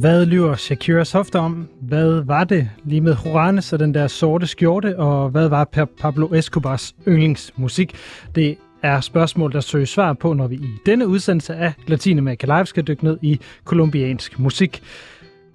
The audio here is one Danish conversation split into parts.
Hvad lyver Shakiras hofte om? Hvad var det lige med Juanes og den der sorte skjorte? Og hvad var Pablo Escobars yndlingsmusik? Det er spørgsmål, der søger svar på, når vi i denne udsendelse af Latinamerika Live skal dykke ned i kolumbiansk musik.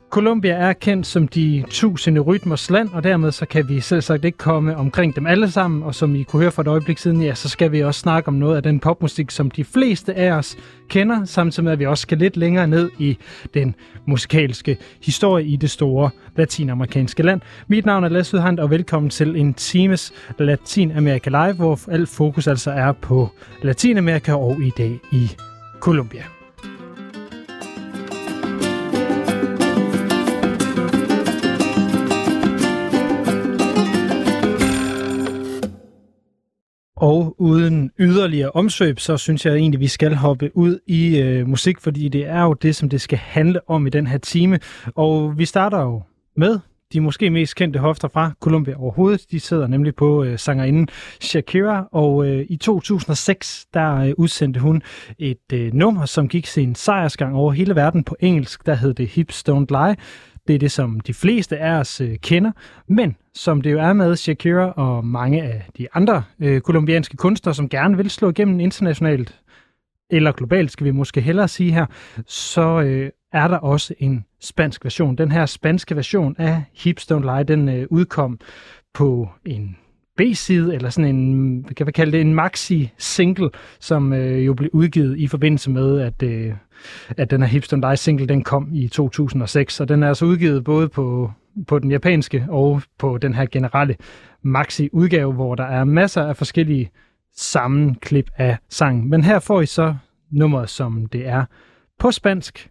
Colombia er kendt som de tusinde rytmers land, og dermed så kan vi selvsagt ikke komme omkring dem alle sammen. Og som I kunne høre for et øjeblik siden, ja, så skal vi også snakke om noget af den popmusik, som de fleste af os kender, samtidig med at vi også skal lidt længere ned i den musikalske historie i det store latinamerikanske land. Mit navn er Lasse Udhand, og velkommen til en times Latinamerika Live, hvor alt fokus altså er på Latinamerika og i dag i Colombia. Og uden yderligere omsøb, så synes jeg egentlig, vi skal hoppe ud i øh, musik, fordi det er jo det, som det skal handle om i den her time. Og vi starter jo med de måske mest kendte hofter fra Colombia overhovedet. De sidder nemlig på øh, sangerinden Shakira, og øh, i 2006 der øh, udsendte hun et øh, nummer, som gik sin sejrsgang over hele verden på engelsk. Der hed det Hips Don't Lie. Det er det, som de fleste af os øh, kender. Men som det jo er med Shakira og mange af de andre øh, kolumbianske kunstnere, som gerne vil slå igennem internationalt, eller globalt skal vi måske hellere sige her, så øh, er der også en spansk version. Den her spanske version af Hips Don't Lie, den øh, udkom på en B-side, eller sådan en, hvad kan vi kalde det, en maxi-single, som øh, jo blev udgivet i forbindelse med, at, øh, at den her Hipstone Dice single, den kom i 2006, og den er altså udgivet både på, på den japanske og på den her generelle maxi-udgave, hvor der er masser af forskellige sammenklip af sang. Men her får I så nummeret, som det er på spansk.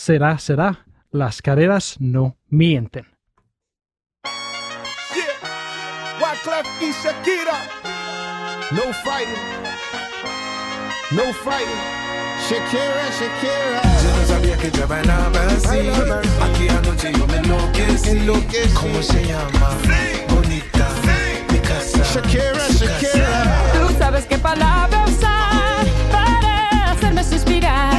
Será, será, las carreras no mienten. Wyclef y Shakira. No fighting. No fighting. Shakira, Shakira. Yo no sabía que yo bailaba así. Aquí anoche yo me enloquecí. Enloquecí. ¿Cómo se llama? Bonita. Mi casa. Shakira, Shakira. casa. Tú sabes qué palabra usar para hacerme suspirar.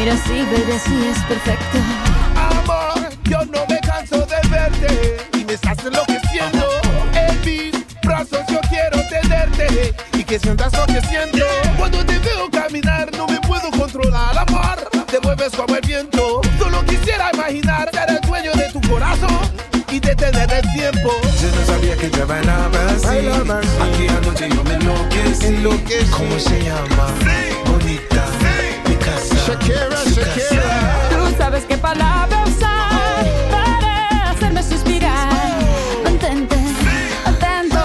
Mira así, baby, así es perfecto. Amor, yo no me canso de verte y me estás enloqueciendo. En mis brazos yo quiero tenerte y que sientas lo que siento. Cuando te veo caminar no me puedo controlar, amor. Te mueves como el viento. Solo quisiera imaginar ser el dueño de tu corazón y detener el tiempo. Yo no sabía que yo bailaba así. Bailaba así. Aquí anoche yo me enloquecí. Enloquecí. ¿Cómo se llama? Bonita. Shakira. Shakira. Tú sabes qué palabra usar para hacerme suspirar. Mantente atento,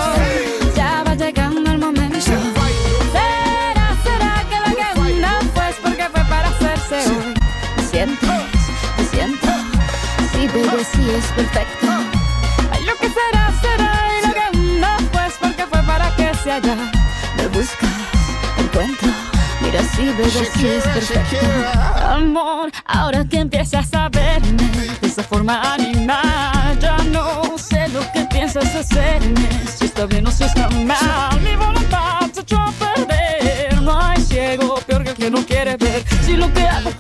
ya va llegando el momento. Será, será que la gana pues porque fue para hacerse hoy. Me sientes, me siento, sí, baby, sí es perfecto. Ay, lo que será, será y que no pues porque fue para que se haya. Me encuentro. Sí, baby, sí es perfecto. Amor, ahora que empiezas a verme de esa forma animal, ya no sé lo que piensas hacerme. Si está bien o si está mal, mi voluntad se echó a perder. No hay ciego peor que el que no quiere ver. Si lo que hago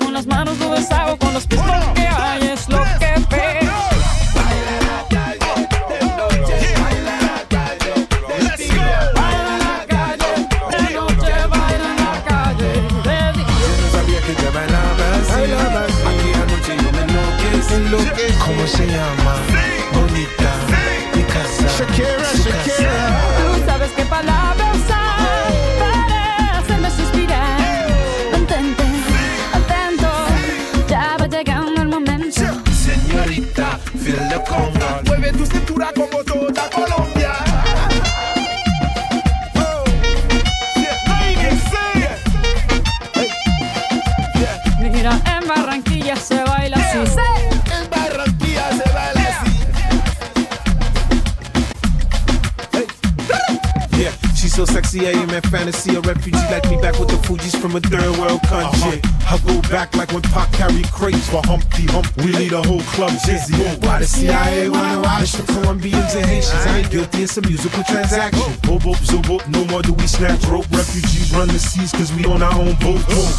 refugee like me back with the Fuji's from a third world country. Uh-huh. I go back like when Pac carried crates for Humpty Hump. We lead a whole club dizzy. Why the CIA wanna watch the Colombians and Haitians? I ain't guilty, it's a musical transaction. Oh. Boop, boop, zoop, boop. No more do we snatch rope. Refugees run the seas cause we on our own boat. Oh.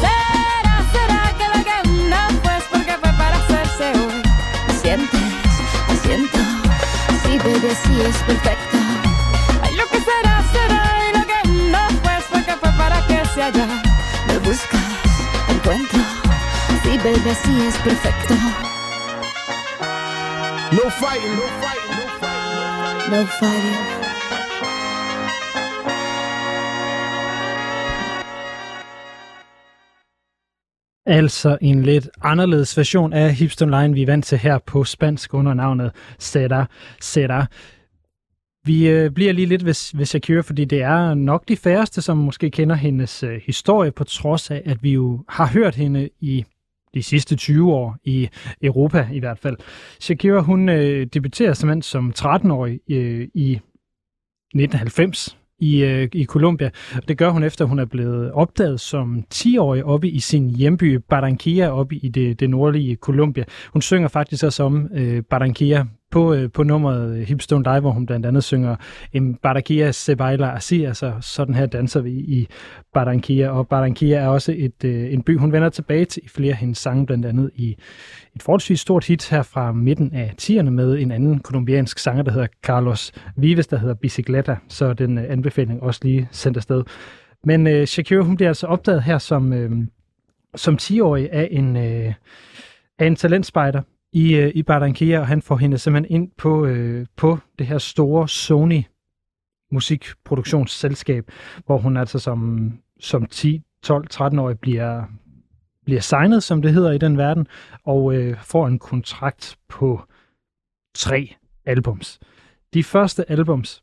Será, será que lo que no fue porque fue para hacerse hoy. Sientes? Me siento. Sí, bebé, sí es perfecto. Haya. Me buscas, encuentro. Sí, bebé, sí es perfecto. No fighting, no fighting, no fighting. No fighting. Altså en lidt anderledes version af Hipstone Line, vi er vant til her på spansk under navnet Zeta Zeta. Vi øh, bliver lige lidt ved, ved Shakira, fordi det er nok de færreste, som måske kender hendes øh, historie, på trods af, at vi jo har hørt hende i de sidste 20 år i Europa i hvert fald. Shakira, hun øh, debuterer simpelthen som 13-årig øh, i 1990 i, øh, i Colombia. Det gør hun efter, hun er blevet opdaget som 10-årig oppe i sin hjemby Barranquilla oppe i det, det nordlige Colombia. Hun synger faktisk også om øh, Barranquilla på, øh, på nummeret øh, Hipstone Live, hvor hun blandt andet synger en Barranquilla se baila así, altså sådan her danser vi i Barranquilla. Og Barranquilla er også et, øh, en by, hun vender tilbage til i flere af hendes sange, blandt andet i et forholdsvis stort hit her fra midten af 10'erne med en anden kolumbiansk sanger, der hedder Carlos Vives, der hedder Bicicleta, så den øh, anbefaling også lige sendt afsted. Men øh, Shakira, hun bliver altså opdaget her som, øh, som 10-årig af en, øh, af en talentspejder i, øh, i Barranquilla, og han får hende simpelthen ind på, øh, på det her store Sony musikproduktionsselskab, hvor hun altså som, som 10, 12, 13-årig bliver, bliver signet, som det hedder i den verden, og øh, får en kontrakt på tre albums. De første albums,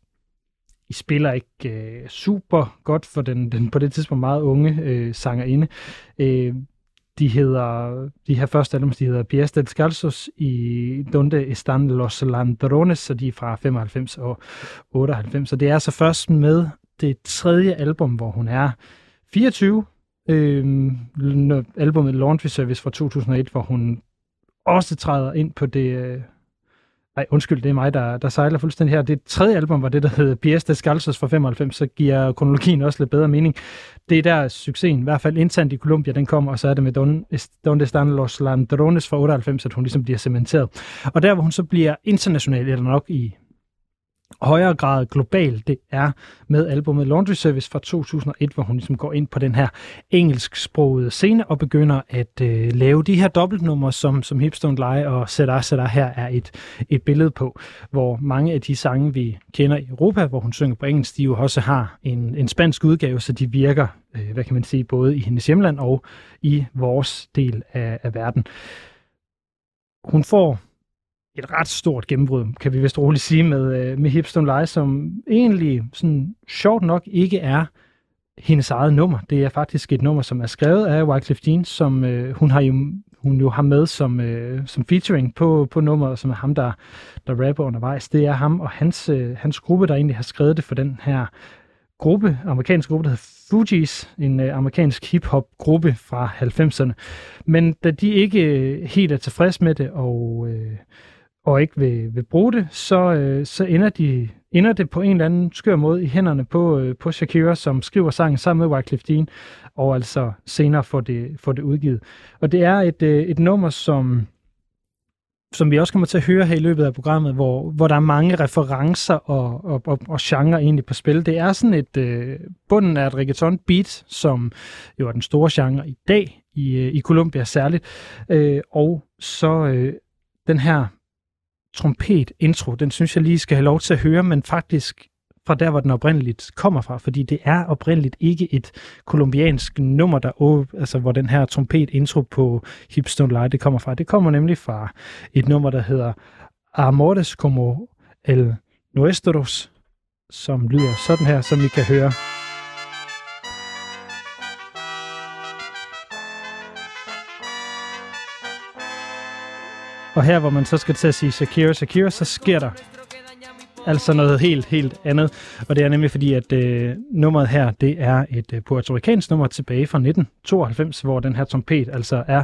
I spiller ikke øh, super godt for den, den på det tidspunkt meget unge øh, sangerinde. Øh, de hedder, de her første album, de hedder Pies Descalzos i Donde Están Los Landrones, så de er fra 95 og 98. Så det er så først med det tredje album, hvor hun er 24, øh, albumet Laundry Service fra 2001, hvor hun også træder ind på det... Øh, Nej, undskyld, det er mig, der, der sejler fuldstændig her. Det tredje album var det, der hed Pies Descalzos fra 95, så giver kronologien også lidt bedre mening. Det er der succesen, i hvert fald internt i Colombia, den kom, og så er det med Don, Donde Están Los Landrones fra 98, at hun ligesom bliver cementeret. Og der, hvor hun så bliver international, eller nok i højere grad global, det er med albumet Laundry Service fra 2001, hvor hun ligesom går ind på den her engelsksprogede scene og begynder at øh, lave de her dobbeltnumre, som, som Hipstone Lie og Sætter Sætter her er et, et billede på, hvor mange af de sange, vi kender i Europa, hvor hun synger på engelsk, de jo også har en, en spansk udgave, så de virker, øh, hvad kan man sige, både i hendes hjemland og i vores del af, af verden. Hun får et ret stort gennembrud, kan vi vist roligt sige, med, øh, med Hipstone Live, som egentlig sådan sjovt nok ikke er hendes eget nummer. Det er faktisk et nummer, som er skrevet af Wycliffe Jean, som øh, hun har jo hun jo har med som, øh, som featuring på, på nummeret, som er ham, der, der rapper undervejs. Det er ham og hans, øh, hans gruppe, der egentlig har skrevet det for den her gruppe, amerikansk gruppe, der hedder Fugees, en øh, amerikansk hip-hop gruppe fra 90'erne. Men da de ikke øh, helt er tilfreds med det, og øh, og ikke vil, vil bruge det, så, øh, så ender, de, ender det på en eller anden skør måde i hænderne på, øh, på Shakira, som skriver sangen sammen med Wycliffe Jean, og altså senere får det, får det udgivet. Og det er et, øh, et nummer, som, som vi også kommer til at høre her i løbet af programmet, hvor, hvor der er mange referencer og, og, og, og genre egentlig på spil. Det er sådan et øh, bunden af et reggaeton beat, som jo er den store genre i dag, i, øh, i Colombia særligt. Øh, og så øh, den her trompet-intro, den synes jeg lige skal have lov til at høre, men faktisk fra der, hvor den oprindeligt kommer fra, fordi det er oprindeligt ikke et kolumbiansk nummer, der, altså, hvor den her trompet-intro på Hipstone Light det kommer fra. Det kommer nemlig fra et nummer, der hedder Amores como el Nuestros, som lyder sådan her, som I kan høre. Og her, hvor man så skal til at sige Shakira, Shakira, så sker der altså noget helt, helt andet. Og det er nemlig fordi, at øh, nummeret her, det er et øh, puertoricansk nummer tilbage fra 1992, hvor den her trompet altså er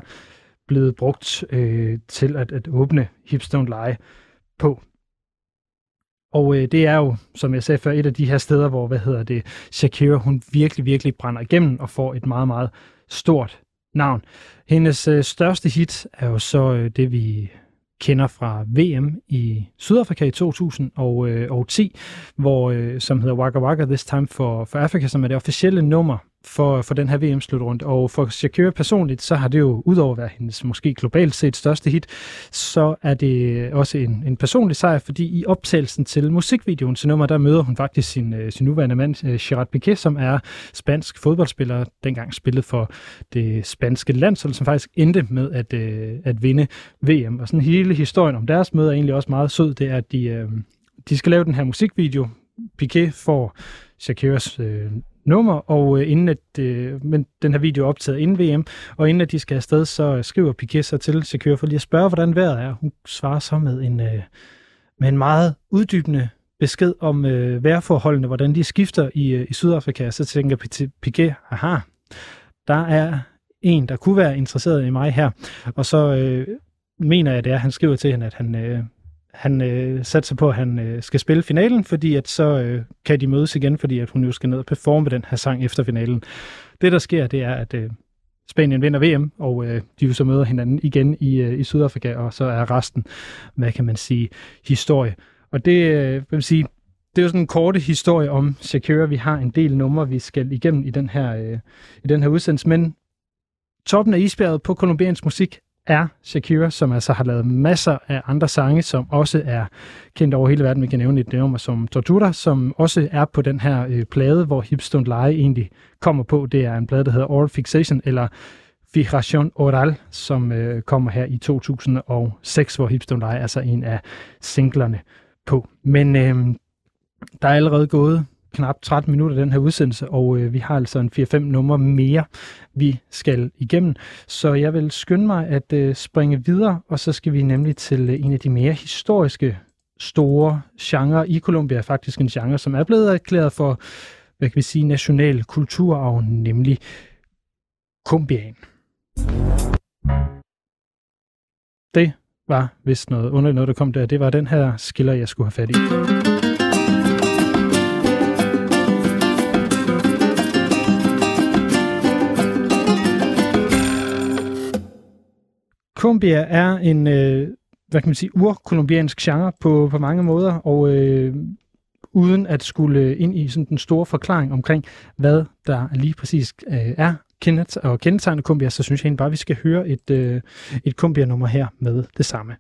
blevet brugt øh, til at, at åbne Hipstone Don't Lie på. Og øh, det er jo, som jeg sagde før, et af de her steder, hvor, hvad hedder det, Shakira, hun virkelig, virkelig brænder igennem og får et meget, meget stort navn. Hendes øh, største hit er jo så øh, det, vi kender fra VM i Sydafrika i 2010, øh, hvor, øh, som hedder Waka Waka This Time for, for Africa, som er det officielle nummer for, for den her VM-slutrunde. Og for Shakira personligt, så har det jo, udover at være hendes måske globalt set største hit, så er det også en, en personlig sejr, fordi i optagelsen til musikvideoen til nummer, der møder hun faktisk sin, øh, sin nuværende mand, øh, Gerard Piqué, som er spansk fodboldspiller, dengang spillet for det spanske landshold, som faktisk endte med at, øh, at vinde VM. Og sådan hele historien om deres møde er egentlig også meget sød, det er, at de, de skal lave den her musikvideo. Piqué får Shakiras øh, nummer, og øh, inden at, øh, men den her video er optaget inden VM, og inden at de skal afsted, så skriver Piquet sig til Shakira for lige at spørge, hvordan vejret er. Hun svarer så med en, øh, med en meget uddybende besked om øh, vejrforholdene, hvordan de skifter i, øh, i Sydafrika. Så tænker Piquet, aha, der er en, der kunne være interesseret i mig her. Og så øh, mener jeg, det er, at han skriver til hende, at han, øh, han øh, satser på, at han øh, skal spille finalen, fordi at så øh, kan de mødes igen, fordi at hun jo skal ned og performe den her sang efter finalen. Det, der sker, det er, at øh, Spanien vinder VM, og øh, de jo så møder hinanden igen i, øh, i Sydafrika, og så er resten, hvad kan man sige, historie. Og det øh, vil sige, det er jo sådan en korte historie om Shakira. Vi har en del numre, vi skal igennem i den her, øh, i den her udsendelse, men toppen af isbjerget på kolumbiansk musik er Shakira, som altså har lavet masser af andre sange, som også er kendt over hele verden. Vi kan nævne et nummer som Tortura, som også er på den her øh, plade, hvor Hips Don't Lie egentlig kommer på. Det er en plade, der hedder Oral Fixation, eller Fijación Oral, som øh, kommer her i 2006, hvor Hips Don't Lie altså er altså en af singlerne på. Men øh, der er allerede gået knap 13 minutter den her udsendelse, og øh, vi har altså en 4-5 numre mere, vi skal igennem. Så jeg vil skynde mig at øh, springe videre, og så skal vi nemlig til øh, en af de mere historiske store genrer i Colombia, faktisk en genre, som er blevet erklæret for, hvad kan vi sige, national kulturarv, nemlig kumbian. Det var vist noget underligt noget, der kom der. Det var den her skiller, jeg skulle have fat i. Cumbia er en, øh, hvad kan man sige, urkolumbiansk genre på, på mange måder, og øh, uden at skulle ind i sådan den store forklaring omkring, hvad der lige præcis øh, er kendet og kendetegnet Cumbia, så synes jeg egentlig bare, at vi skal høre et, øh, et Cumbia-nummer her med det samme.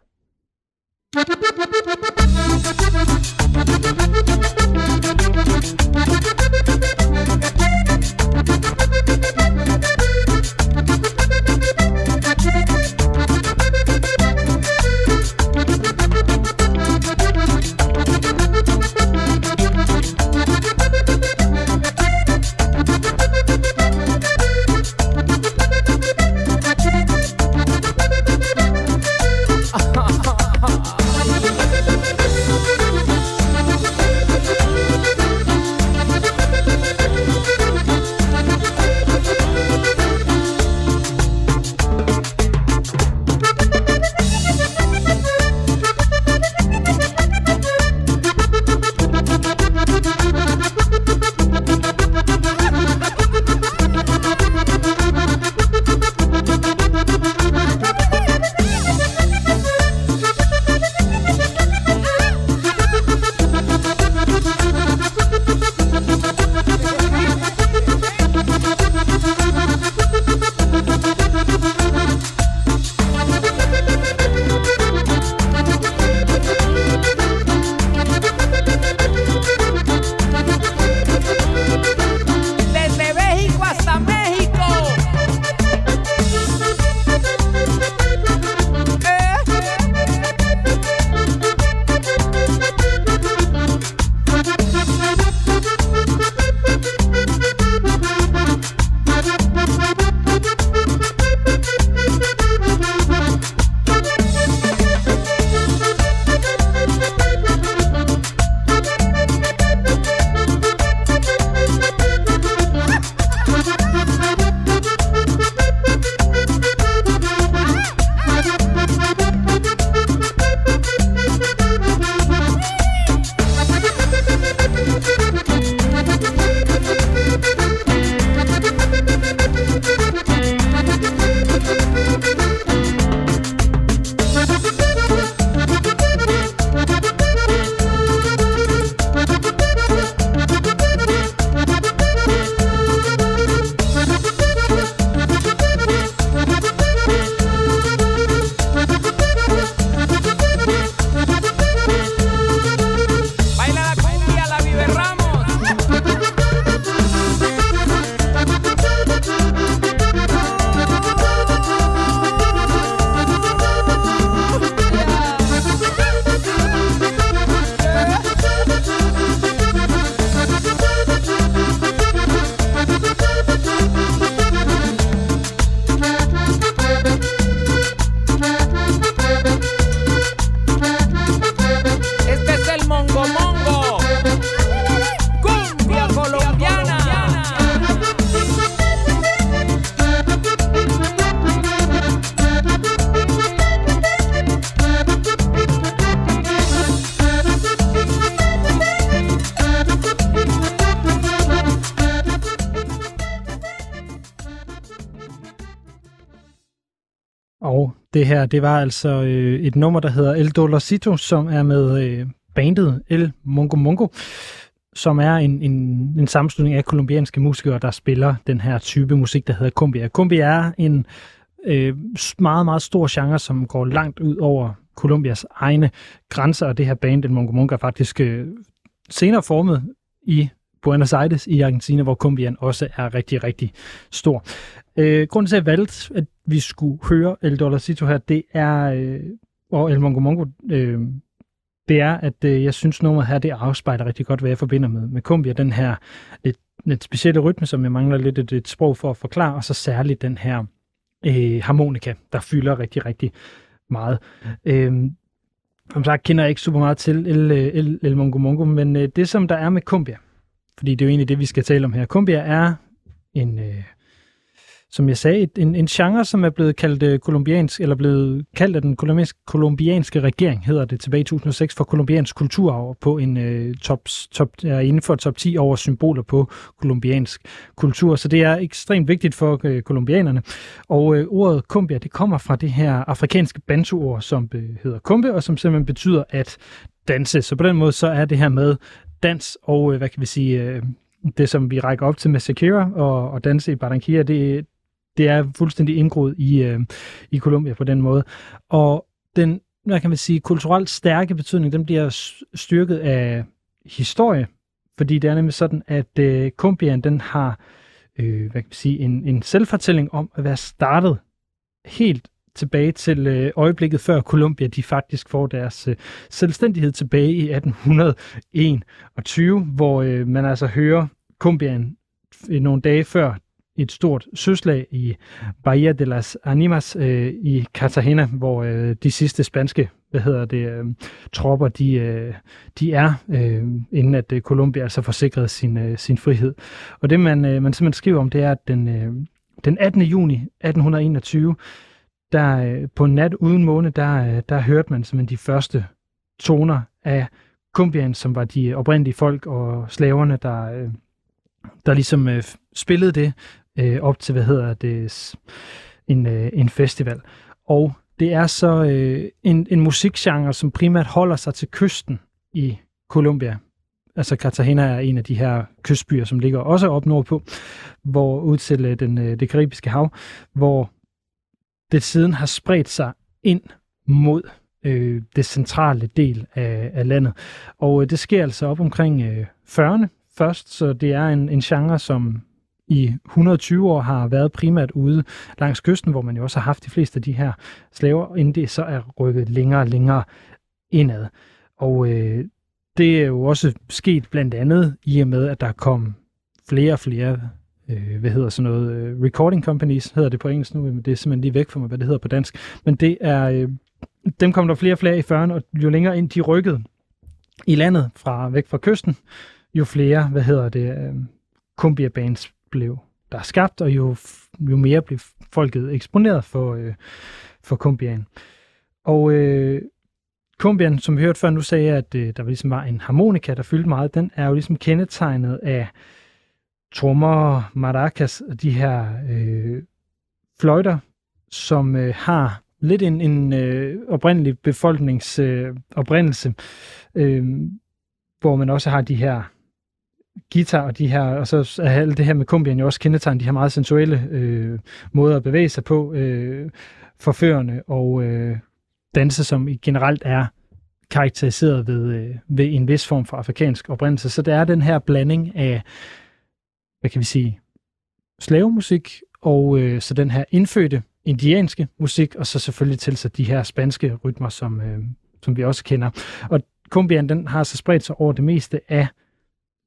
Det her, det var altså øh, et nummer, der hedder El Dolorcito, som er med øh, bandet El Mongo Mongo, som er en, en, en sammenslutning af kolumbianske musikere, der spiller den her type musik, der hedder cumbia. Cumbia er en øh, meget, meget stor genre, som går langt ud over Colombias egne grænser, og det her band, El Mongo Mongo, er faktisk øh, senere formet i Buenos Aires i Argentina, hvor cumbiaen også er rigtig, rigtig stor. Øh, grunden til, at jeg valgte, at vi skulle høre El Dollarcito her, det er, øh, og El Mongo Mongo, øh, det er, at øh, jeg synes, nummeret her, det afspejler rigtig godt, hvad jeg forbinder med, med Kumbia, Den her lidt, lidt specielle rytme, som jeg mangler lidt et, et sprog for at forklare, og så særligt den her øh, harmonika, der fylder rigtig, rigtig meget. Øh, som sagt kender jeg ikke super meget til El, øh, El, El Mongo Mongo, men øh, det, som der er med Kumbia, fordi det er jo egentlig det, vi skal tale om her. Kumbia er en, øh, som jeg sagde, en, en genre, som er blevet kaldt øh, kolumbiansk, eller blevet kaldt af den kolumbianske, kolumbianske regering, hedder det tilbage i 2006, for kolumbiansk kulturarv på en øh, top, top, ja, inden for top 10 over symboler på kolumbiansk kultur. Så det er ekstremt vigtigt for øh, kolumbianerne. Og øh, ordet cumbia, det kommer fra det her afrikanske bantuord, som øh, hedder kumbe, og som simpelthen betyder at danse. Så på den måde, så er det her med dans og, øh, hvad kan vi sige, øh, det som vi rækker op til med Shakira og, og danse i Barranquilla, det, det er fuldstændig indgroet i, øh, i Colombia på den måde. Og den, hvad kan man sige, kulturelt stærke betydning, den bliver styrket af historie, fordi det er nemlig sådan, at øh, Kumbian, den har øh, hvad kan man sige, en, en selvfortælling om at være startet helt tilbage til øh, øjeblikket før Colombia, de faktisk får deres øh, selvstændighed tilbage i 1821, hvor øh, man altså hører Kumbian øh, nogle dage før et stort søslag i Bahia de las Animas øh, i Cartagena, hvor øh, de sidste spanske hvad hedder det, øh, tropper, de, øh, de er, øh, inden at øh, Colombia altså forsikrede sin, øh, sin frihed. Og det, man, øh, man simpelthen skriver om, det er, at den, øh, den 18. juni 1821, der øh, på en nat uden måne, der, øh, der hørte man simpelthen de første toner af Cumbian, som var de oprindelige folk og slaverne, der, øh, der ligesom øh, spillede det øh, op til, hvad hedder det, en, øh, en festival. Og det er så øh, en, en musikgenre, som primært holder sig til kysten i Colombia. Altså Cartagena er en af de her kystbyer, som ligger også op nordpå, hvor ud til øh, den, øh, det karibiske hav, hvor det siden har spredt sig ind mod øh, det centrale del af, af landet. Og øh, det sker altså op omkring øh, 40'erne først, så det er en, en genre, som i 120 år har været primært ude langs kysten, hvor man jo også har haft de fleste af de her slaver, inden det så er rykket længere og længere indad. Og øh, det er jo også sket blandt andet i og med, at der kom flere og flere øh, hvad hedder sådan noget, øh, recording companies hedder det på engelsk nu, men det er simpelthen lige væk for mig, hvad det hedder på dansk. Men det er, øh, dem kom der flere og flere i 40'erne, og jo længere ind de rykkede i landet fra væk fra kysten, jo flere, hvad hedder det, øh, bands blev der er skabt, og jo, jo mere blev folket eksponeret for, øh, for kumbian. Og øh, kumbian, som vi hørte før, nu sagde jeg, at øh, der ligesom var en harmonika, der fyldte meget. Den er jo ligesom kendetegnet af trommer, maracas og de her øh, fløjter, som øh, har lidt en, en øh, oprindelig befolkningsoprindelse, øh, øh, hvor man også har de her guitar og de her, og så er alt det her med kumbien jo også kendetegn de her meget sensuelle øh, måder at bevæge sig på, øh, forførende og øh, danse, som generelt er karakteriseret ved, øh, ved en vis form for afrikansk oprindelse. Så det er den her blanding af, hvad kan vi sige, slavemusik, og øh, så den her indfødte indianske musik, og så selvfølgelig til sig de her spanske rytmer, som, øh, som vi også kender. Og kumbian, den har så spredt sig over det meste af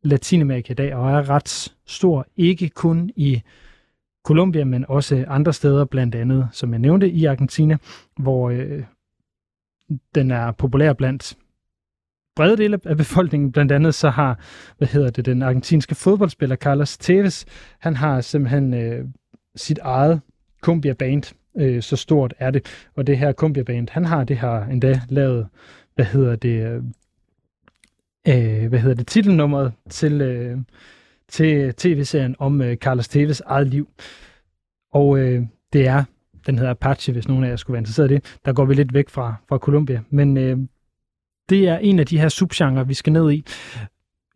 Latinamerika i dag, og er ret stor, ikke kun i Colombia, men også andre steder, blandt andet, som jeg nævnte, i Argentina, hvor øh, den er populær blandt brede dele af befolkningen. Blandt andet så har, hvad hedder det, den argentinske fodboldspiller Carlos Tevez, han har simpelthen øh, sit eget cumbia band, øh, så stort er det. Og det her cumbia band, han har det her endda lavet, hvad hedder det, øh, øh, hvad hedder det, titelnummeret til, øh, til tv-serien om øh, Carlos Tevez eget liv. Og øh, det er den hedder Apache, hvis nogen af jer skulle være interesseret i det. Der går vi lidt væk fra, fra Colombia. Men øh, det er en af de her subgenre, vi skal ned i.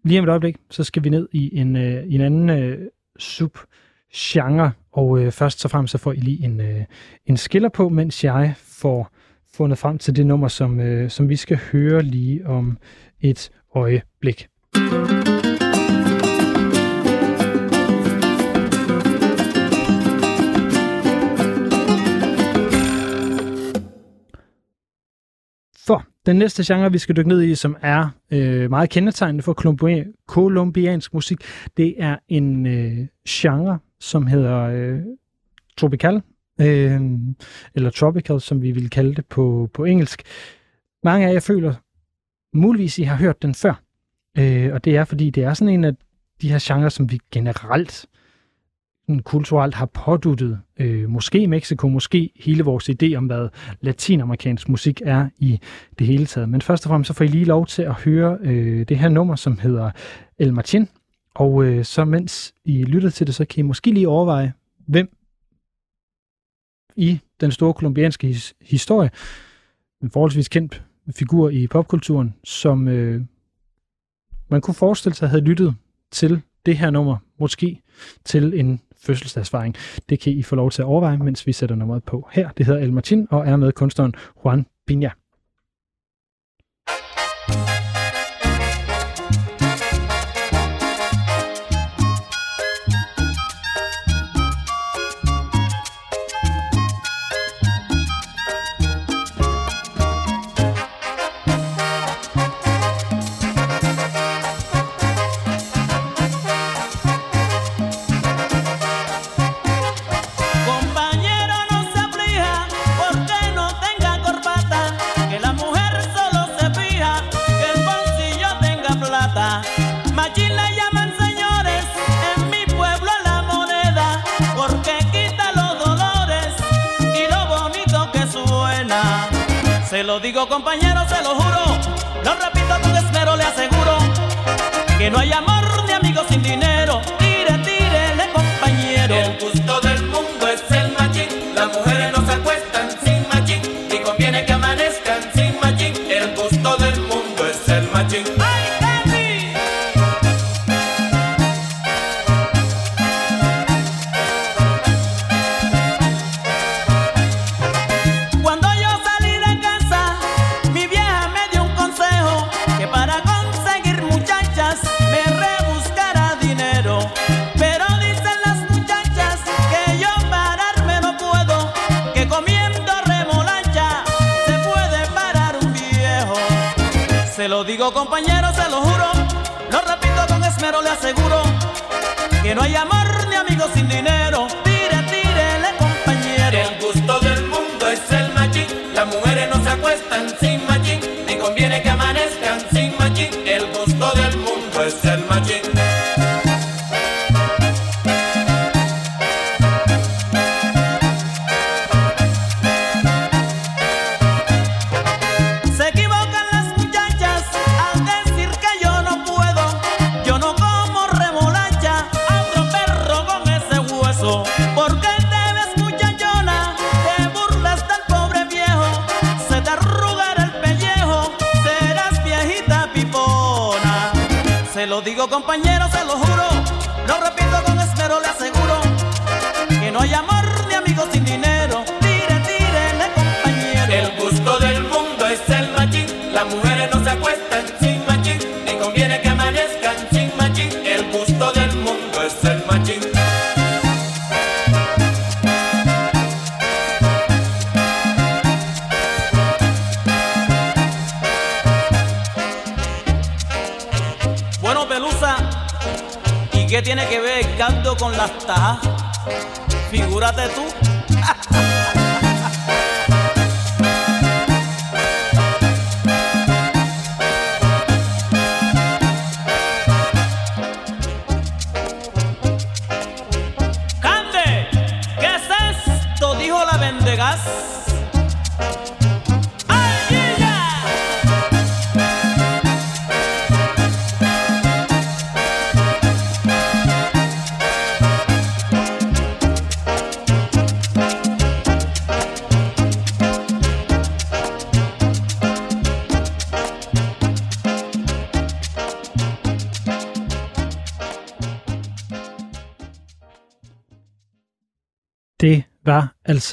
Lige om et øjeblik, så skal vi ned i en, øh, en anden øh, subgenre, og øh, først så frem så får I lige en, øh, en skiller på, mens jeg får fundet frem til det nummer, som, øh, som vi skal høre lige om et øjeblik. For den næste genre, vi skal dykke ned i, som er øh, meget kendetegnende for kolumbiansk musik, det er en øh, genre, som hedder øh, tropical, øh, eller tropical, som vi vil kalde det på, på engelsk. Mange af jer føler, muligvis I har hørt den før, øh, og det er, fordi det er sådan en af de her genrer, som vi generelt sådan kulturelt har påduttet, øh, måske Mexico, måske hele vores idé om, hvad latinamerikansk musik er i det hele taget. Men først og fremmest så får I lige lov til at høre øh, det her nummer, som hedder El Martin. Og øh, så mens I lytter til det, så kan I måske lige overveje, hvem i den store kolumbianske his- historie, en forholdsvis kendt figur i popkulturen, som øh, man kunne forestille sig havde lyttet til det her nummer, måske til en fødselsdagsfejring. Det kan I få lov til at overveje, mens vi sætter nummeret på her. Det hedder El Martin og er med kunstneren Juan Pina. Se lo digo compañero, se lo juro, lo repito con esmero, le aseguro que no hay amor ni amigos sin dinero. no haya más. Digo compañero, se lo juro. Lo repito con esmero, le aseguro. Que no hay amor ni amigos sin dinero. Figúrate tú.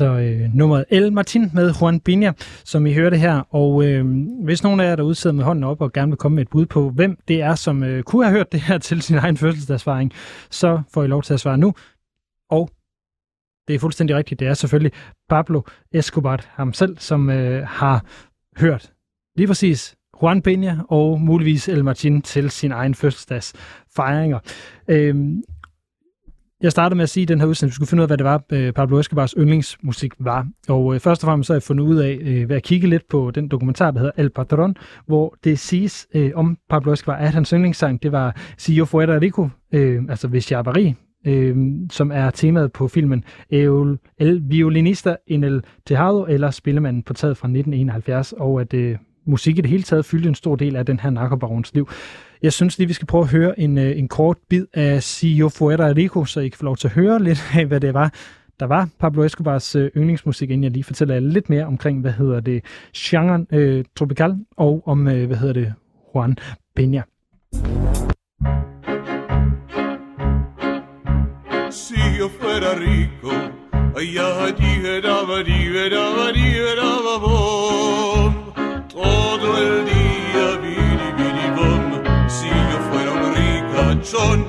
Altså øh, nummeret El Martin med Juan Binha, som I hørte her. Og øh, hvis nogen af jer der sidder med hånden op og gerne vil komme med et bud på, hvem det er, som øh, kunne have hørt det her til sin egen fødselsdagsfaring, så får I lov til at svare nu. Og det er fuldstændig rigtigt. Det er selvfølgelig Pablo Escobar ham selv, som øh, har hørt lige præcis Juan Peña og muligvis El Martin til sin egen fødselsdagsfejringer. Øhm, jeg startede med at sige i den her udsendelse, at vi skulle finde ud af, hvad det var, øh, Pablo Escobars yndlingsmusik var. Og øh, først og fremmest så har jeg fundet ud af, øh, ved at kigge lidt på den dokumentar, der hedder El Patron, hvor det siges øh, om Pablo Escobar, at hans yndlingssang, det var Si yo fuera rico, øh, altså hvis jeg var rig, øh, som er temaet på filmen El, El Violinista en el Tejado, eller Spillemanden på taget fra 1971, og at øh, musik i det hele taget fyldte en stor del af den her narkobarons liv. Jeg synes lige, vi skal prøve at høre en, øh, en kort bid af Si Yo Fuera Rico, så I kan få lov til at høre lidt af, hvad det var, der var Pablo Escobars øh, yndlingsmusik, inden jeg lige fortæller jer lidt mere omkring, hvad hedder det, genren øh, Tropical, og om, øh, hvad hedder det, Juan Peña. Si yo fuera rico, ay, allí veraba, veraba, veraba, bom, todo el día, son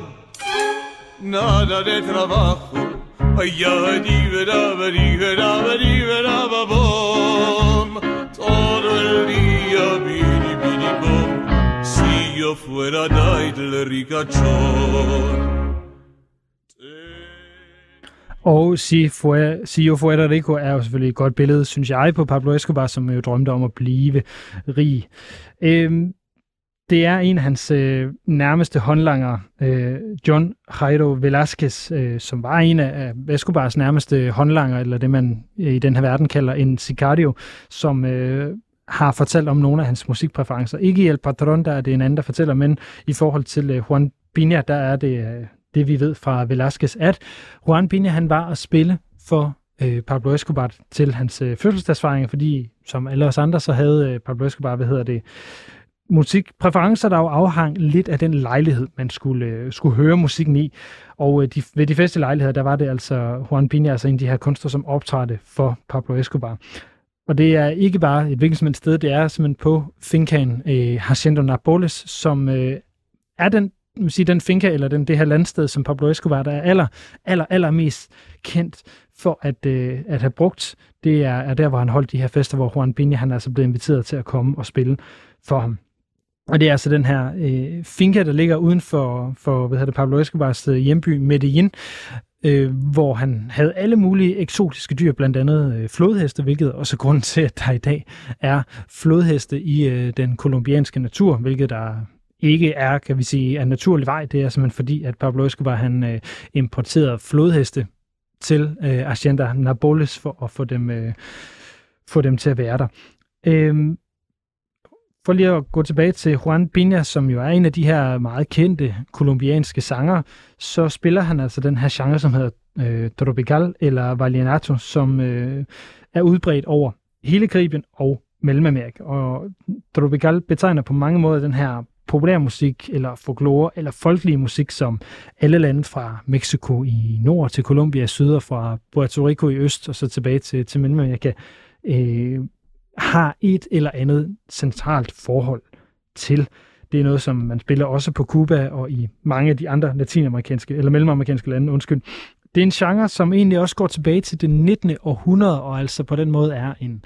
nada de trabajo, ay, allí veraba, veraba, veraba, bom, todo el día, bom, si yo fuera Daidle ricachón. Og Si, Fue, si Yo Fuera Rico er jo selvfølgelig et godt billede, synes jeg, på Pablo Escobar, som jo drømte om at blive rig. Øhm, det er en af hans øh, nærmeste håndlanger, øh, John Jairo Velasquez, øh, som var en af Escobars nærmeste håndlanger, eller det man øh, i den her verden kalder en sicario, som øh, har fortalt om nogle af hans musikpræferencer. Ikke i El Patron, der er det en anden, der fortæller, men i forhold til øh, Juan Binha, der er det øh, det, vi ved fra Velasquez, at Juan Binha, han var at spille for øh, Pablo Escobar til hans øh, fødselsdagsfejring, fordi som alle os andre, så havde øh, Pablo Escobar, hvad hedder det, musikpræferencer, der jo afhang lidt af den lejlighed, man skulle, øh, skulle høre musikken i. Og øh, de, ved de fleste lejligheder, der var det altså Juan Pina, altså en af de her kunstnere, som optrådte for Pablo Escobar. Og det er ikke bare et hvilket som helst sted, det er simpelthen på fincaen øh, Hacienda Napoles, som øh, er den man sige, den finca, eller den, det her landsted, som Pablo Escobar, der er aller, aller, aller mest kendt for at, øh, at have brugt, det er, er der, hvor han holdt de her fester, hvor Juan Pina, han er altså blevet inviteret til at komme og spille for ham. Og det er altså den her øh, finca, der ligger uden for, for hvad hedder det, Pablo Escobars øh, hjemby Medellin, øh, hvor han havde alle mulige eksotiske dyr, blandt andet øh, flodheste, hvilket også er grunden til, at der i dag er flodheste i øh, den kolumbianske natur, hvilket der ikke er, kan vi sige, af naturlig vej. Det er simpelthen fordi, at Pablo Escobar han øh, importerede flodheste til øh, Hacienda Naboles for at få dem, øh, få dem til at være der. Øh, for lige at gå tilbage til Juan Pina, som jo er en af de her meget kendte kolumbianske sanger, så spiller han altså den her genre, som hedder øh, Tropical eller Vallenato, som øh, er udbredt over hele Karibien og Mellemamerika. Og Tropical betegner på mange måder den her populærmusik eller folklore eller folkelig musik, som alle lande fra Mexico i nord til Colombia i syd og fra Puerto Rico i øst og så tilbage til, til Mellemamerika, øh, har et eller andet centralt forhold til. Det er noget, som man spiller også på Cuba og i mange af de andre latinamerikanske eller mellemamerikanske lande, undskyld. Det er en genre, som egentlig også går tilbage til det 19. århundrede, og altså på den måde er en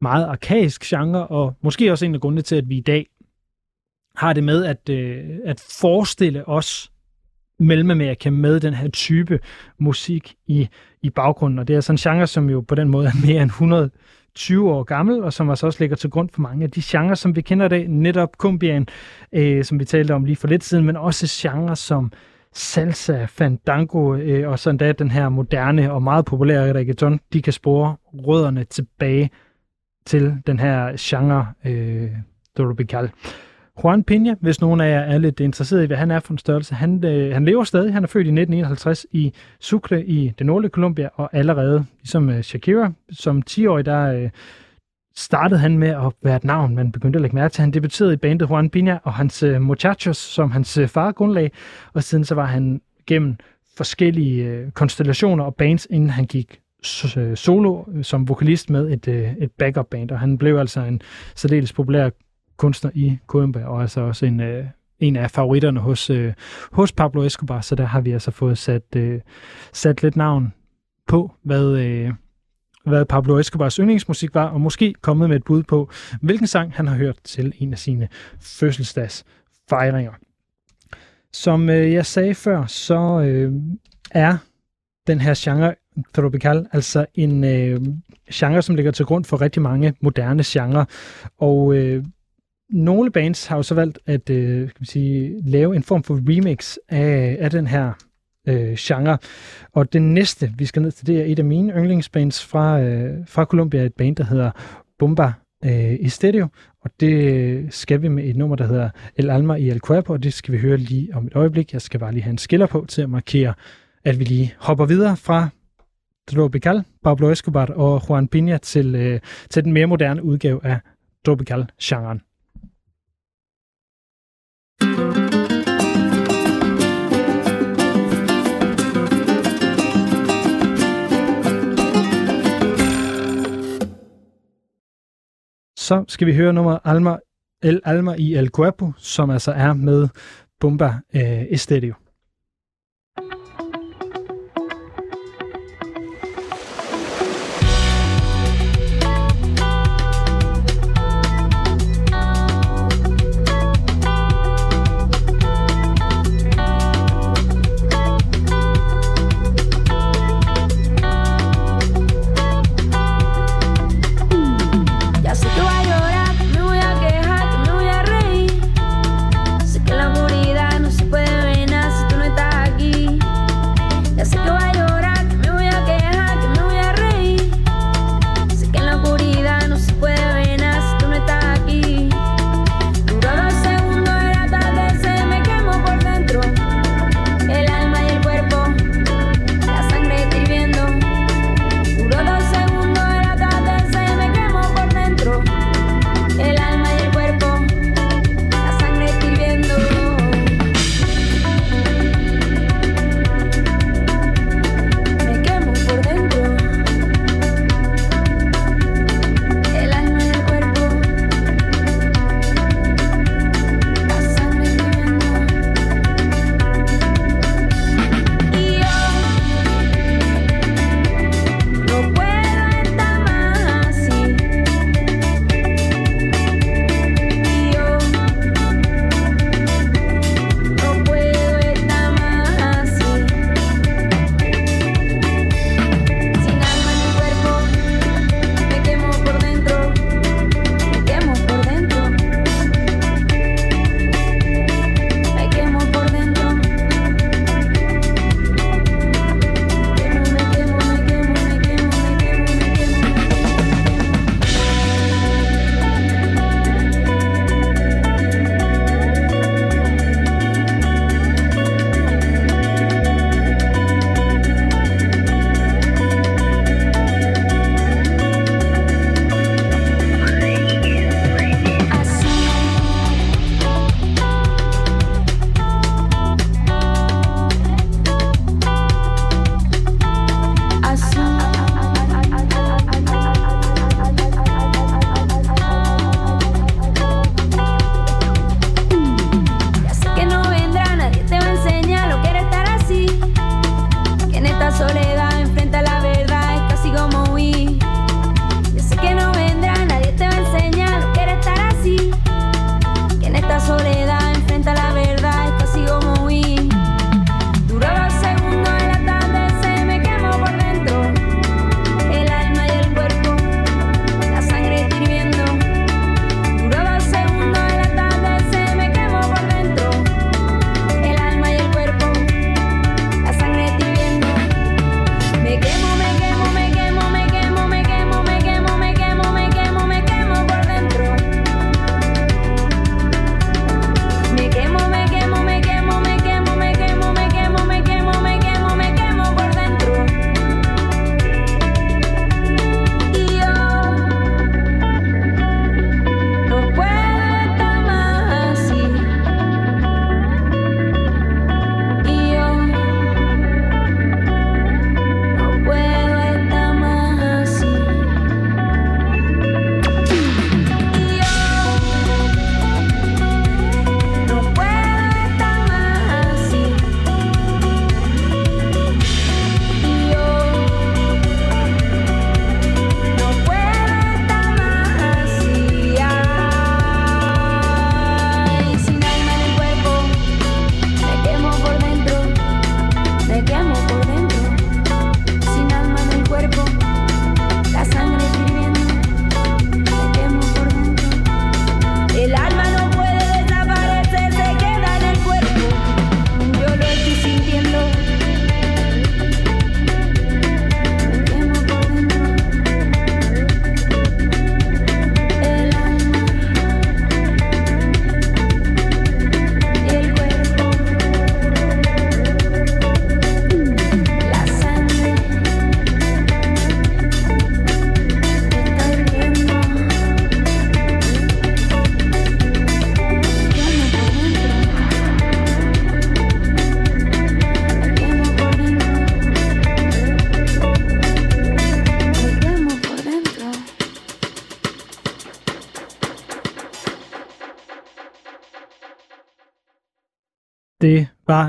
meget arkaisk genre, og måske også en af grundene til, at vi i dag har det med at, øh, at forestille os Mellemamerika med den her type musik i, i baggrunden. Og det er sådan en genre, som jo på den måde er mere end 20 år gammel, og som altså også ligger til grund for mange af de genrer, som vi kender i dag. Netop kumbian, øh, som vi talte om lige for lidt siden, men også genrer som salsa, fandango øh, og sådan da den her moderne og meget populære reggaeton, de kan spore rødderne tilbage til den her genre øh, tropical. Juan Peña, hvis nogen af jer er lidt interesseret i, hvad han er for en størrelse, han, øh, han lever stadig. Han er født i 1951 i Sucre i det nordlige Colombia, og allerede, ligesom øh, Shakira, som 10-årig, der øh, startede han med at være et navn, man begyndte at lægge mærke til. Han debuterede i bandet Juan Peña og hans øh, Muchachos, som hans øh, far grundlag, og siden så var han gennem forskellige øh, konstellationer og bands, inden han gik øh, solo øh, som vokalist med et, øh, et backup band, og han blev altså en særdeles populær kunstner i Colombia, og altså også en, øh, en af favoritterne hos, øh, hos Pablo Escobar, så der har vi altså fået sat, øh, sat lidt navn på, hvad, øh, hvad Pablo Escobars yndlingsmusik var, og måske kommet med et bud på, hvilken sang han har hørt til en af sine fødselsdagsfejringer. Som øh, jeg sagde før, så øh, er den her genre tropical altså en øh, genre, som ligger til grund for rigtig mange moderne genrer. Og øh, nogle bands har jo så valgt at øh, kan man sige, lave en form for remix af, af den her øh, genre. Og det næste, vi skal ned til, det er et af mine yndlingsbands fra, øh, fra Colombia, et band, der hedder Bomba øh, i Og det skal vi med et nummer, der hedder El Alma y El Cuerpo, og det skal vi høre lige om et øjeblik. Jeg skal bare lige have en skiller på til at markere, at vi lige hopper videre fra Tropical, Pablo Escobar og Juan Pina til, øh, til den mere moderne udgave af Tropical-genren. Så skal vi høre nummer Alma, El Alma i El Cuerpo, som altså er med Bomba øh, Estadio.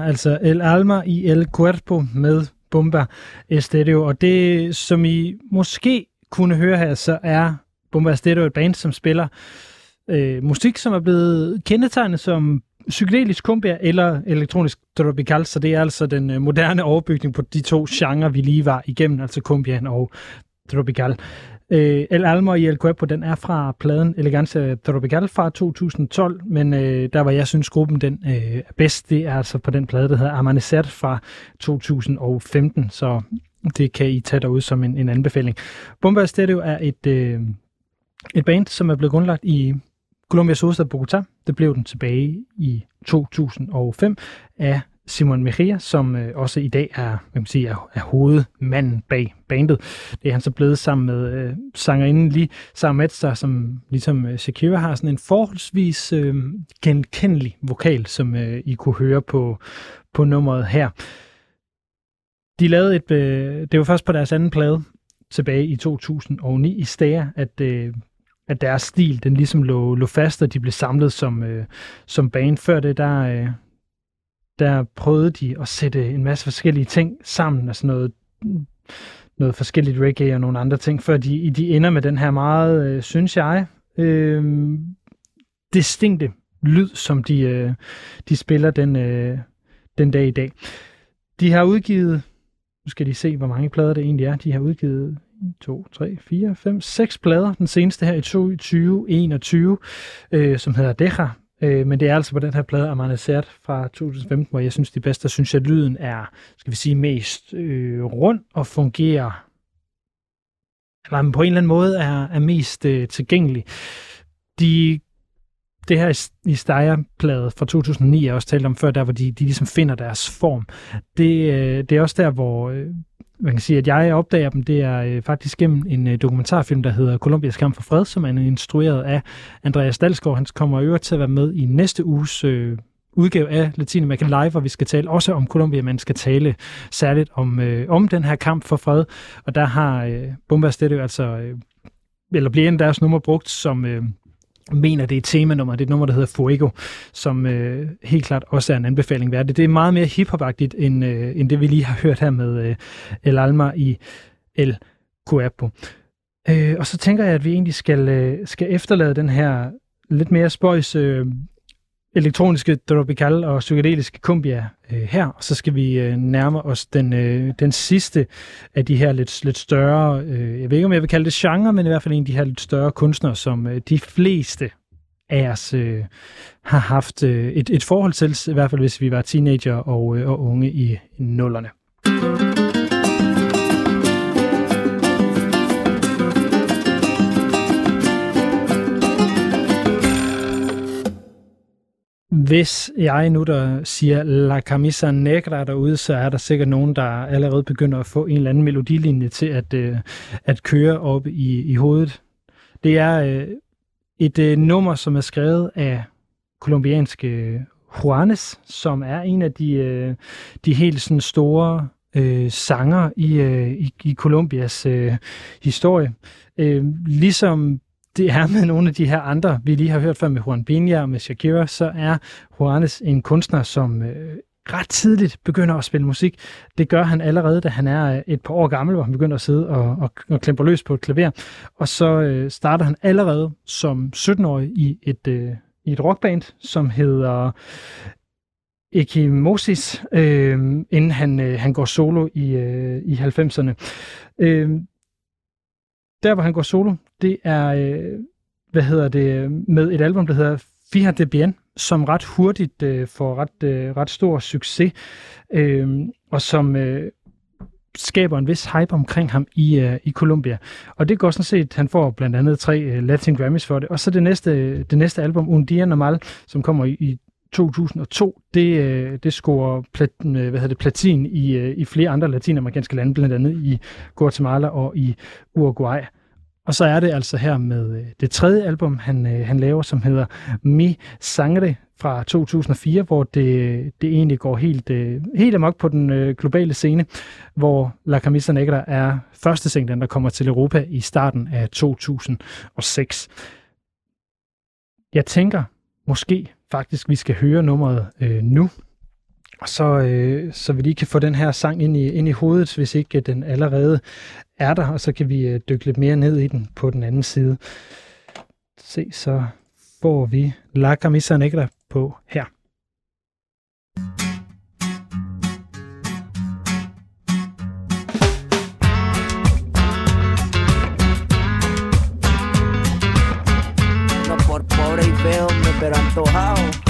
Altså El Alma i El Cuerpo med Bomba Estéreo. Og det, som I måske kunne høre her, så er Bomba Estéreo et band, som spiller øh, musik, som er blevet kendetegnet som psykedelisk kumbia eller elektronisk tropical, så det er altså den øh, moderne overbygning på de to genrer, vi lige var igennem, altså kumbian og tropical. Øh, El Alma i El Cuerpo, den er fra pladen Elegancia Tropical fra 2012, men øh, der var jeg synes gruppen den øh, er bedst, det er altså på den plade, der hedder Amanecer fra 2015, så det kan I tage derude som en, en anbefaling. Bomba Stereo er et, øh, et band, som er blevet grundlagt i Colombias hovedstad Bogotá. Det blev den tilbage i 2005 af Simon Mejia, som øh, også i dag er, hvad man sige, er, er hovedmanden bag bandet. Det er han så blevet sammen med øh, sangerinden lige Sarametsa, som ligesom øh, Shakira har sådan en forholdsvis øh, genkendelig vokal, som øh, I kunne høre på, på nummeret her. De lavede et, øh, det var først på deres anden plade tilbage i 2009 i Stager, at øh, at deres stil, den ligesom lå, lå fast, og de blev samlet som, øh, som band. Før det, der, øh, der prøvede de at sætte en masse forskellige ting sammen, altså noget, noget forskelligt reggae og nogle andre ting, før de, de ender med den her meget, øh, synes jeg, øh, distinkte lyd, som de, øh, de spiller den, øh, den dag i dag. De har udgivet, nu skal de se, hvor mange plader det egentlig er, de har udgivet 2, 3, 4, 5, 6 plader. Den seneste her i 2021, øh, som hedder Deja. Øh, men det er altså på den her plade Amanecer fra 2015, hvor jeg synes, det bedste, der synes jeg, at lyden er, skal vi sige, mest øh, rund og fungerer eller på en eller anden måde er, er mest øh, tilgængelig. De det her i Steyer-plade fra 2009, jeg også talte om før, der hvor de, de ligesom finder deres form. Det, øh, det er også der, hvor øh, man kan sige, at jeg opdager dem, det er øh, faktisk gennem en øh, dokumentarfilm, der hedder Colombias kamp for fred, som er instrueret af Andreas Dalsgaard. Han kommer i øvrigt til at være med i næste uges øh, udgave af Latinamerika Live, hvor vi skal tale også om Colombia, men skal tale særligt om, øh, om den her kamp for fred. Og der har øh, Bomba altså, øh, eller bliver en deres nummer brugt som... Øh, mener, det er et temanummer. Det er et nummer, der hedder Fuego, som øh, helt klart også er en anbefaling værd. Det er meget mere hiphopagtigt end, øh, end det, vi lige har hørt her med øh, El Alma i El Cuerpo. Øh, og så tænker jeg, at vi egentlig skal, øh, skal efterlade den her lidt mere spøjs øh, elektroniske tropical og psykedeliske kumbia øh, her, og så skal vi øh, nærme os den, øh, den sidste af de her lidt, lidt større, øh, jeg ved ikke om jeg vil kalde det genre, men i hvert fald en af de her lidt større kunstnere, som øh, de fleste af os øh, har haft øh, et, et forhold til, i hvert fald hvis vi var teenager og, øh, og unge i, i nullerne. Hvis jeg nu der siger La Camisa Negra derude, så er der sikkert nogen, der allerede begynder at få en eller anden melodilinje til at, øh, at køre op i, i hovedet. Det er øh, et øh, nummer, som er skrevet af kolumbianske øh, Juanes, som er en af de, øh, de helt sådan store øh, sanger i, øh, i, i Colombias øh, historie. Øh, ligesom det er med nogle af de her andre, vi lige har hørt før med Juan Piña og med Shakira, så er Juanes en kunstner, som øh, ret tidligt begynder at spille musik. Det gør han allerede, da han er øh, et par år gammel, hvor han begynder at sidde og, og, og klemper løs på et klaver. Og så øh, starter han allerede som 17-årig i et, øh, i et rockband, som hedder Ekimosis, øh, inden han, øh, han går solo i, øh, i 90'erne. Øh, der, hvor han går solo, det er, øh, hvad hedder det, med et album, der hedder Fija de Bien, som ret hurtigt øh, får ret, øh, ret stor succes, øh, og som øh, skaber en vis hype omkring ham i, øh, i Colombia. Og det går sådan set, han får blandt andet tre øh, Latin Grammys for det. Og så det næste, øh, det næste album, Un Dia Normal, som kommer i, i 2002, det, øh, det scorer plat, øh, hvad hedder det, platin i, øh, i flere andre latinamerikanske lande, blandt andet i Guatemala og i Uruguay. Og så er det altså her med det tredje album, han, han laver, som hedder Mi Sangre fra 2004, hvor det, det egentlig går helt, helt amok på den globale scene, hvor La Camisa Negra er første singlen, der kommer til Europa i starten af 2006. Jeg tænker måske faktisk, vi skal høre nummeret øh, nu. så, øh, så vi lige kan få den her sang ind i, ind i hovedet, hvis ikke øh, den allerede er der, og så kan vi øh, dykke lidt mere ned i den på den anden side. Se, så får vi La Camisa Negra på her. torral.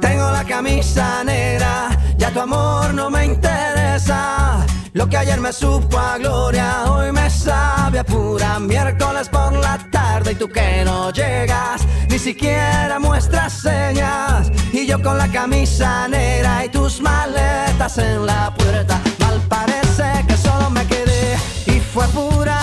Tengo la camisa negra, ya tu amor no me interesa. Lo que ayer me supo a gloria, hoy me sabe pura miércoles por la tarde y tú que no llegas, ni siquiera muestras señas. Y yo con la camisa negra y tus maletas en la puerta, mal parece que solo me quedé y fue pura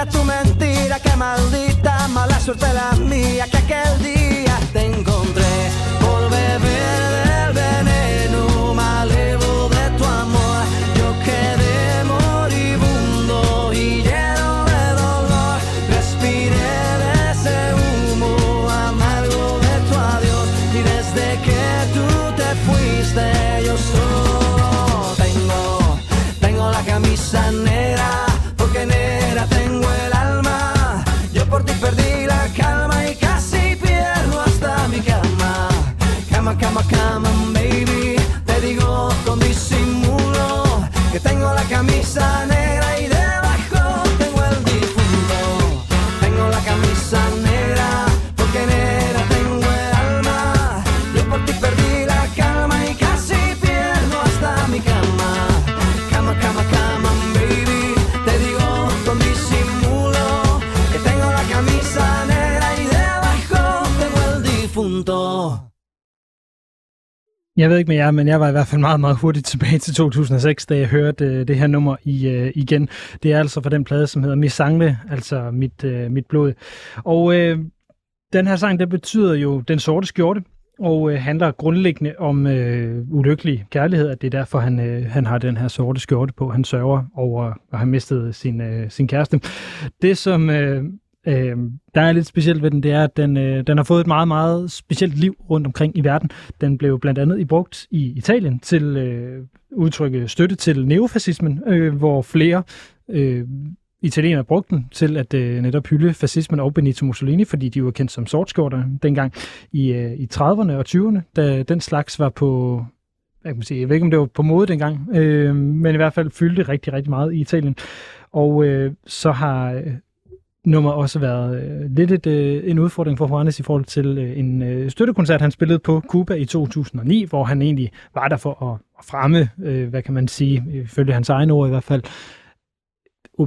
todita tu mentira, que maldita mala suerte la mía que aquel día te encontré por beber del veneno malevo de tu amor. Yo quedé moribundo y lleno de dolor. Respiré de ese humo amargo de tu adiós y desde que tú te fuiste yo solo tengo, tengo la camisa negra Cama, baby. Te digo con disimulo que tengo la camisa Jeg ved ikke med jer, men jeg var i hvert fald meget, meget hurtigt tilbage til 2006, da jeg hørte øh, det her nummer i, øh, igen. Det er altså fra den plade, som hedder Misangle, altså mit, øh, mit blod. Og øh, den her sang, der betyder jo den sorte skjorte, og øh, handler grundlæggende om øh, ulykkelig kærlighed, at det er derfor, han, øh, han har den her sorte skjorte på. Han sørger over at have mistet sin, øh, sin kæreste. Det, som øh, øh, der er lidt specielt ved den, det er, at den, øh, den har fået et meget, meget specielt liv rundt omkring i verden. Den blev blandt andet i brugt i Italien til øh, udtrykke støtte til neofascismen, øh, hvor flere øh, italienere brugte den til at øh, netop hylde fascismen og Benito Mussolini, fordi de var kendt som sortskjorter dengang i, øh, i 30'erne og 20'erne, da den slags var på jeg, kan sige, jeg ved ikke, om det var på mode dengang, øh, men i hvert fald fyldte rigtig, rigtig meget i Italien. Og øh, så har øh, nummer også været øh, lidt et, øh, en udfordring for Juanes i forhold til øh, en øh, støttekoncert, han spillede på Cuba i 2009, hvor han egentlig var der for at, at fremme, øh, hvad kan man sige, ifølge hans egne ord i hvert fald,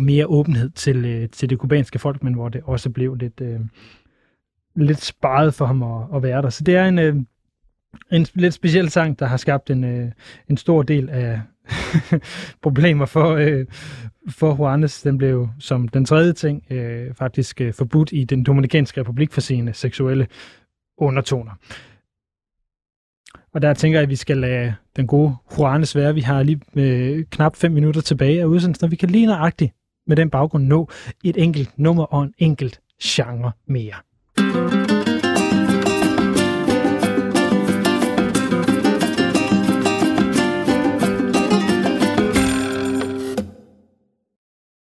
mere åbenhed til, øh, til det kubanske folk, men hvor det også blev lidt, øh, lidt sparet for ham at, at være der. Så det er en, øh, en lidt speciel sang, der har skabt en, øh, en stor del af problemer for, øh, for Juanes. Den blev som den tredje ting øh, faktisk øh, forbudt i den Dominikanske Republik for sine seksuelle undertoner. Og der tænker jeg, at vi skal lade den gode Juanes være. Vi har lige øh, knap 5 minutter tilbage af udsendelsen, og vi kan lige nøjagtigt med den baggrund nå et enkelt nummer og en enkelt genre mere.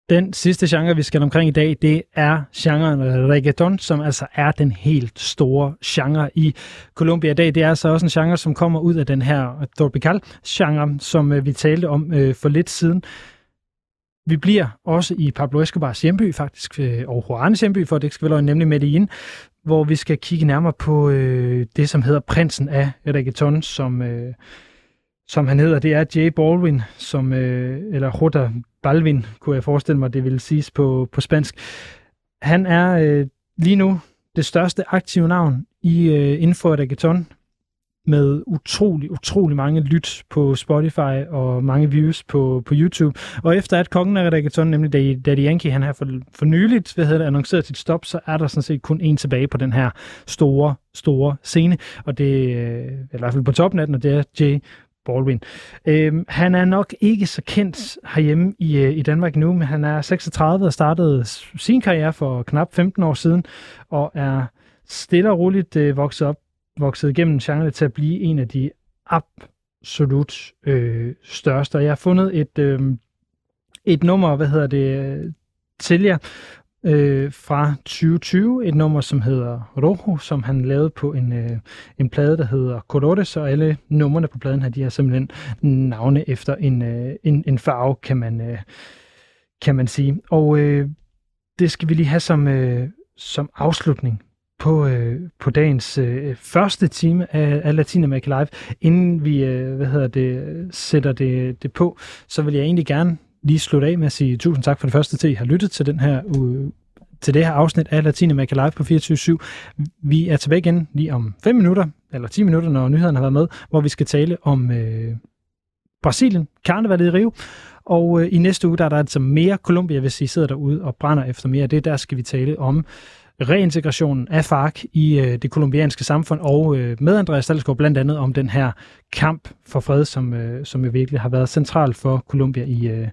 Den sidste genre, vi skal omkring i dag, det er genren reggaeton, som altså er den helt store genre i Colombia i dag. Det er altså også en genre, som kommer ud af den her tropical-genre, som øh, vi talte om øh, for lidt siden. Vi bliver også i Pablo Escobars hjemby, faktisk, øh, og Juanes hjemby, for det skal vel nemlig Medellin, hvor vi skal kigge nærmere på øh, det, som hedder prinsen af reggaeton, som, øh, som han hedder. Det er Jay Baldwin, som, øh, eller Jota Balvin, kunne jeg forestille mig, det ville siges på, på spansk. Han er øh, lige nu det største aktive navn i øh, inden for reggaeton med utrolig, utrolig mange lyt på Spotify og mange views på, på YouTube. Og efter at kongen af reggaeton, nemlig Daddy Yankee, han har for, for nyligt hvad hedder det, annonceret sit stop, så er der sådan set kun en tilbage på den her store, store scene. Og det er i hvert fald på toppen af den, og det er Jay Baldwin. Øhm, han er nok ikke så kendt herhjemme i, øh, i Danmark nu, men han er 36 og startede sin karriere for knap 15 år siden, og er stille og roligt øh, vokset op, vokset igennem genren til at blive en af de absolut øh, største. Og jeg har fundet et, øh, et nummer, hvad hedder det, øh, til jer, øh, fra 2020, et nummer, som hedder Rojo, som han lavede på en, øh, en plade, der hedder Colores, og alle numrene på pladen her, de har simpelthen navne efter en, øh, en, en farve, kan man, øh, kan man sige. Og øh, det skal vi lige have som, øh, som afslutning på, øh, på dagens øh, første time af, af Latinamerika Live. Inden vi øh, hvad hedder det, sætter det, det på, så vil jeg egentlig gerne lige slutte af med at sige tusind tak for det første til, at I har lyttet til den her uh, til det her afsnit af Latinamerika Live på 24 Vi er tilbage igen lige om 5 minutter, eller 10 minutter, når nyhederne har været med, hvor vi skal tale om øh, Brasilien, karnevalet i Rio. Og øh, i næste uge, der er der altså mere Colombia, hvis I sidder derude og brænder efter mere. Det der skal vi tale om reintegrationen af FARC i øh, det kolumbianske samfund, og øh, med Andreas Dalsgaard blandt andet om den her kamp for fred, som, øh, som jo virkelig har været central for Colombia i, øh,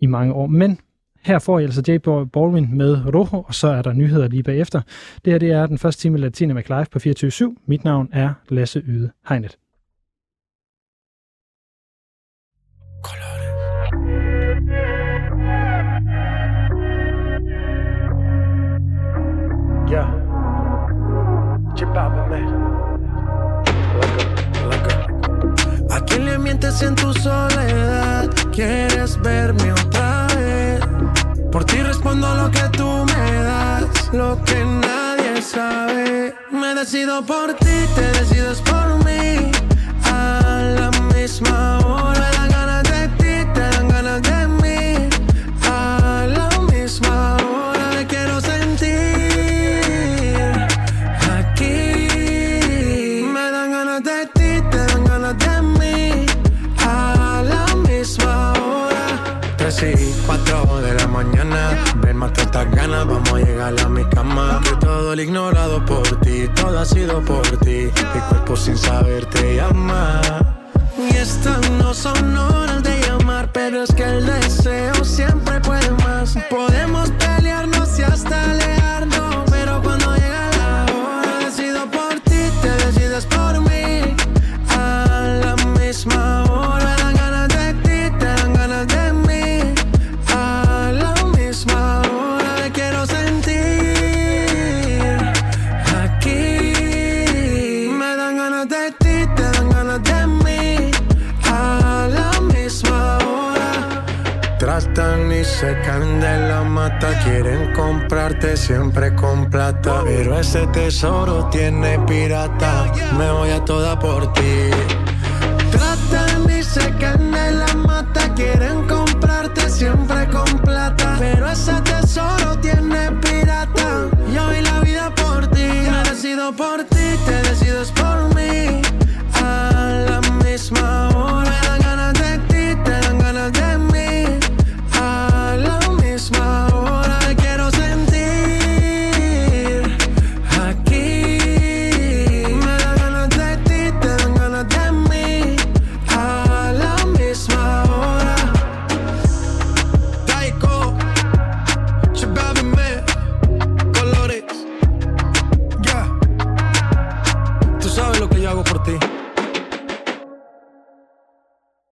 i mange år. Men her får I altså J. Baldwin med Rojo, og så er der nyheder lige bagefter. Det her det er den første time Latina Live på 24 Mit navn er Lasse Yde Hegnet. Yeah. ¿A quién le mientes en tu soledad? ¿Quieres verme otra vez? Por ti respondo lo que tú me das, lo que nadie sabe. Me decido por ti, te decides por mí. A la misma hora ignorado por ti, todo ha sido por ti. Mi cuerpo sin saber te llama. Y estas no son horas se caen de la mata, quieren comprarte siempre con plata. Pero ese tesoro tiene pirata, me voy a toda por ti.